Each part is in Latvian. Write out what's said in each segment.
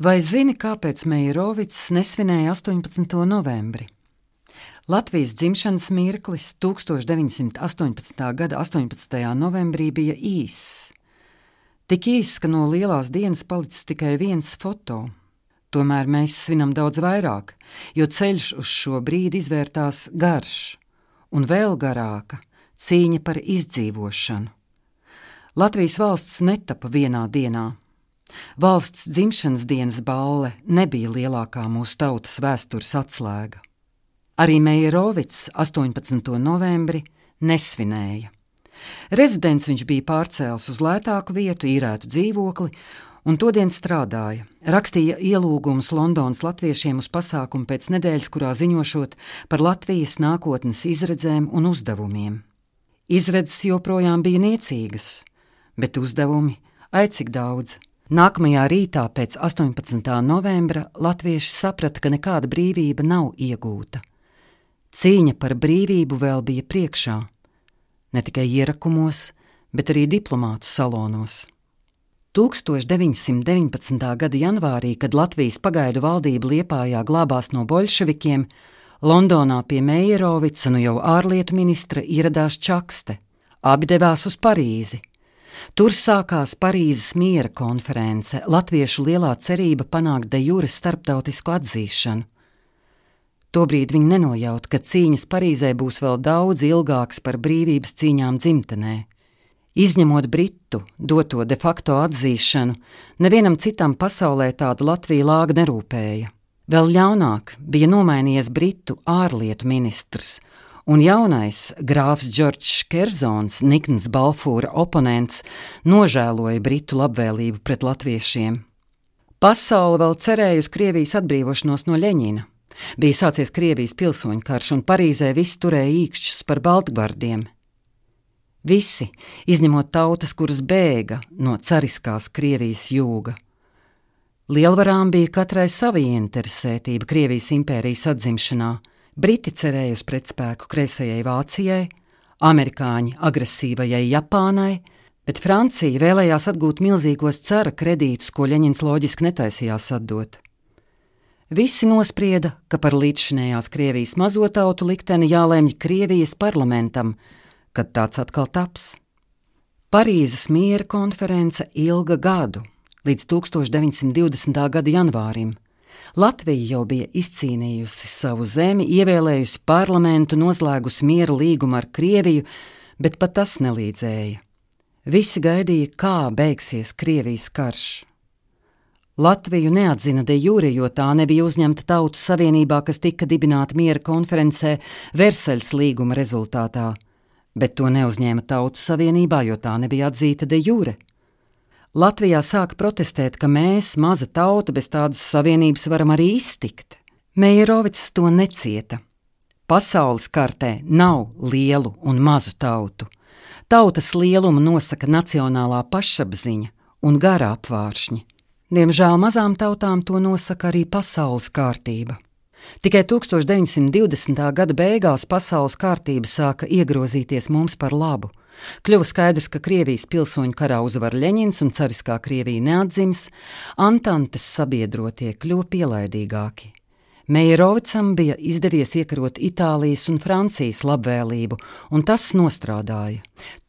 Vai zini, kāpēc Meijerovics nesvinēja 18. novembri? Latvijas dzimšanas mirklis 1918. gada 18. novembrī bija īss. Tik īss, ka no lielās dienas palicis tikai viens foto. Tomēr mēs svinam daudz vairāk, jo ceļš uz šo brīdi izvērtās garš, un vēl garāka cīņa par izdzīvošanu. Latvijas valsts netapa vienā dienā, Valsts dzimšanas dienas balle nebija lielākā mūsu tautas vēstures atslēga. Arī Meijerovics 18. novembri nesvinēja. Rezidents viņš bija pārcēlis uz lētāku vietu, īrētu dzīvokli, un todien strādāja. Rakstīja ielūgumus Londonas latviešiem uz pasākumu pēc nedēļas, kurā ziņošot par Latvijas nākotnes izredzēm un uzdevumiem. Izredzes joprojām bija niecīgas, bet uzdevumi aicik daudz. Nākamajā rītā pēc 18. novembra latvieši saprata, ka nekāda brīvība nav iegūta. Cīņa par brīvību vēl bija priekšā, ne tikai ierakumos, bet arī diplomātu salonos. 1919. gada janvārī, kad Latvijas pagaidu valdība Liepājā glābās no bolševikiem, Londonā pie Meijerovica, nu jau ārlietu ministra, ieradās Čakste. Abi devās uz Parīzi. Tur sākās Parīzes miera konference, latviešu lielā cerība panākt de jure starptautisku atzīšanu. Tobrīd viņi nenojaut, ka cīņas Parīzē būs vēl daudz ilgākas par brīvības cīņām dzimtenē. Izņemot Britu doto de facto atzīšanu, nevienam citam pasaulē tāda Latvija lāga nerūpēja. Vēl ļaunāk bija nomainījies Britu ārlietu ministrs, un jaunais grāfs Džordžs Kerzons, Nikns Balfūra oponents, nožēloja Britu labvēlību pret latviešiem. Pasaule vēl cerēja uz Krievijas atbrīvošanos no Ļeņina. Bija sācies Krievijas pilsoņu karš, un Parīzē visi turēja īkšķus par Baltgvardiem. Visi, izņemot tautas, kuras bēga no cariskās Krievijas jūga. Lielvarām bija katrai sava ieinteresētība Krievijas impērijas atzimšanā, Briti cerēja uz pretspēku kreisajai Vācijai, amerikāņi agresīvajai Japānai, bet Francija vēlējās atgūt milzīgos cara kredītus, ko Ļeņins loģiski netaisījās atdot. Visi nosprieda, ka par līdzšinējās Krievijas mazo tautu likteni jālemj Krievijas parlamentam, kad tāds atkal taps. Parīzes miera konference ilga gadu, līdz 1920. gada janvārim. Latvija jau bija izcīnījusi savu zemi, ievēlējusi parlamentu, noslēgusi mieru līgumu ar Krieviju, bet pat tas nelīdzēja. Visi gaidīja, kā beigsies Krievijas karš. Latviju neatzina de jure, jo tā nebija uzņemta Tautu Savienībā, kas tika dibināta miera konferencē Versaļas līguma rezultātā, bet to neuzņēma Tautu Savienībā, jo tā nebija atzīta de jure. Latvijā sāka protestēt, ka mēs, maza tauta, bez tādas savienības varam arī iztikt. Meijerovics to necieta. Pasaules kartē nav lielu un mazu tautu. Tautas lielumu nosaka nacionālā pašapziņa un gara apvāršņi. Diemžēl mazām tautām to nosaka arī pasaules kārtība. Tikai 1920. gada beigās pasaules kārtība sāka iegrozīties mums par labu. Kļuva skaidrs, ka Krievijas pilsoņu karā uzvar Ļeņins un cariskā Krievija neatdzims, Antantes sabiedrotie kļuva pielaidīgāki. Meijerovicam bija izdevies iekarot Itālijas un Francijas labvēlību, un tas nostrādāja.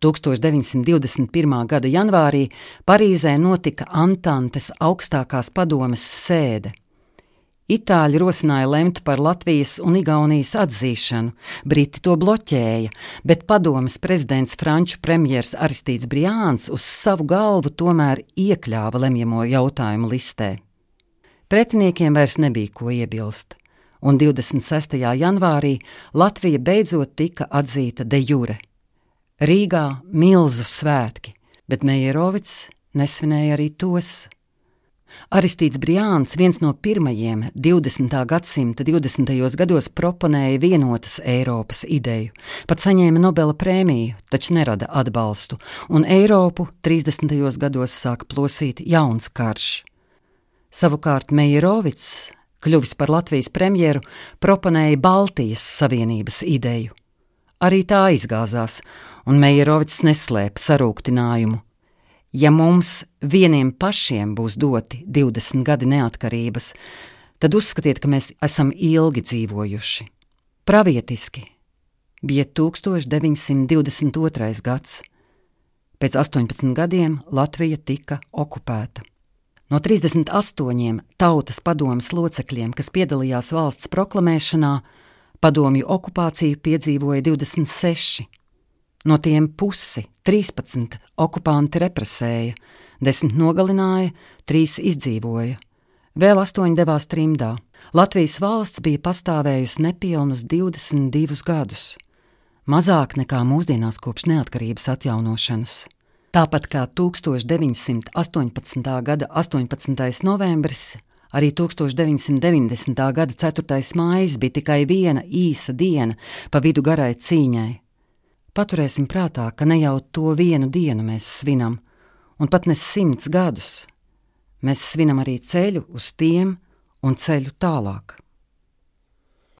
1921. gada janvārī Parīzē notika Antantes augstākās padomes sēde. Itāļi rosināja lemt par Latvijas un Igaunijas atzīšanu, Briti to bloķēja, bet padomas prezidents Franču premjers Aristīts Briāns uz savu galvu tomēr iekļāva lemjamo jautājumu listē. Pretiniekiem vairs nebija ko iebilst, un 26. janvārī Latvija beidzot tika atzīta de jure. Rīgā milzu svētki, bet Meijerovics nesvinēja arī tos. Aristīts Briāns, viens no pirmajiem 20. gadsimta 20. gados proponēja vienotas Eiropas ideju, pat saņēma Nobela prēmiju, taču nerada atbalstu, un Eiropu 30. gados sāka plosīt jauns karš. Savukārt Meijerovics, kļuvis par Latvijas premjeru, proponēja Baltijas Savienības ideju. Arī tā izgāzās, un Meijerovics neslēpa sarūktinājumu Ja mums vieniem pašiem būs doti 20 gadi neatkarības, tad uzskatiet, ka mēs esam ilgi dzīvojuši. Pravietiski bija 1922. gads. Pēc 18 gadiem Latvija tika okupēta. No 38 tautas padomas locekļiem, kas piedalījās valsts proklamēšanā, padomju okupāciju piedzīvoja 26. No tiem pusi 13 okupanti represēja, 10 nogalināja, 3 izdzīvoja. Vēl 8 devās trimdā. Latvijas valsts bija pastāvējusi nepilnus 22 gadus mazāk nekā mūsdienās kopš neatkarības atjaunošanas. Tāpat kā 1918. gada 18. novembris, arī 1990. gada 4. maijs bija tikai viena īsa diena pa vidu garai cīņai. Paturēsim prātā, ka ne jau to vienu dienu mēs svinam, un pat ne simts gadus. Mēs svinam arī ceļu uz tiem un ceļu tālāk.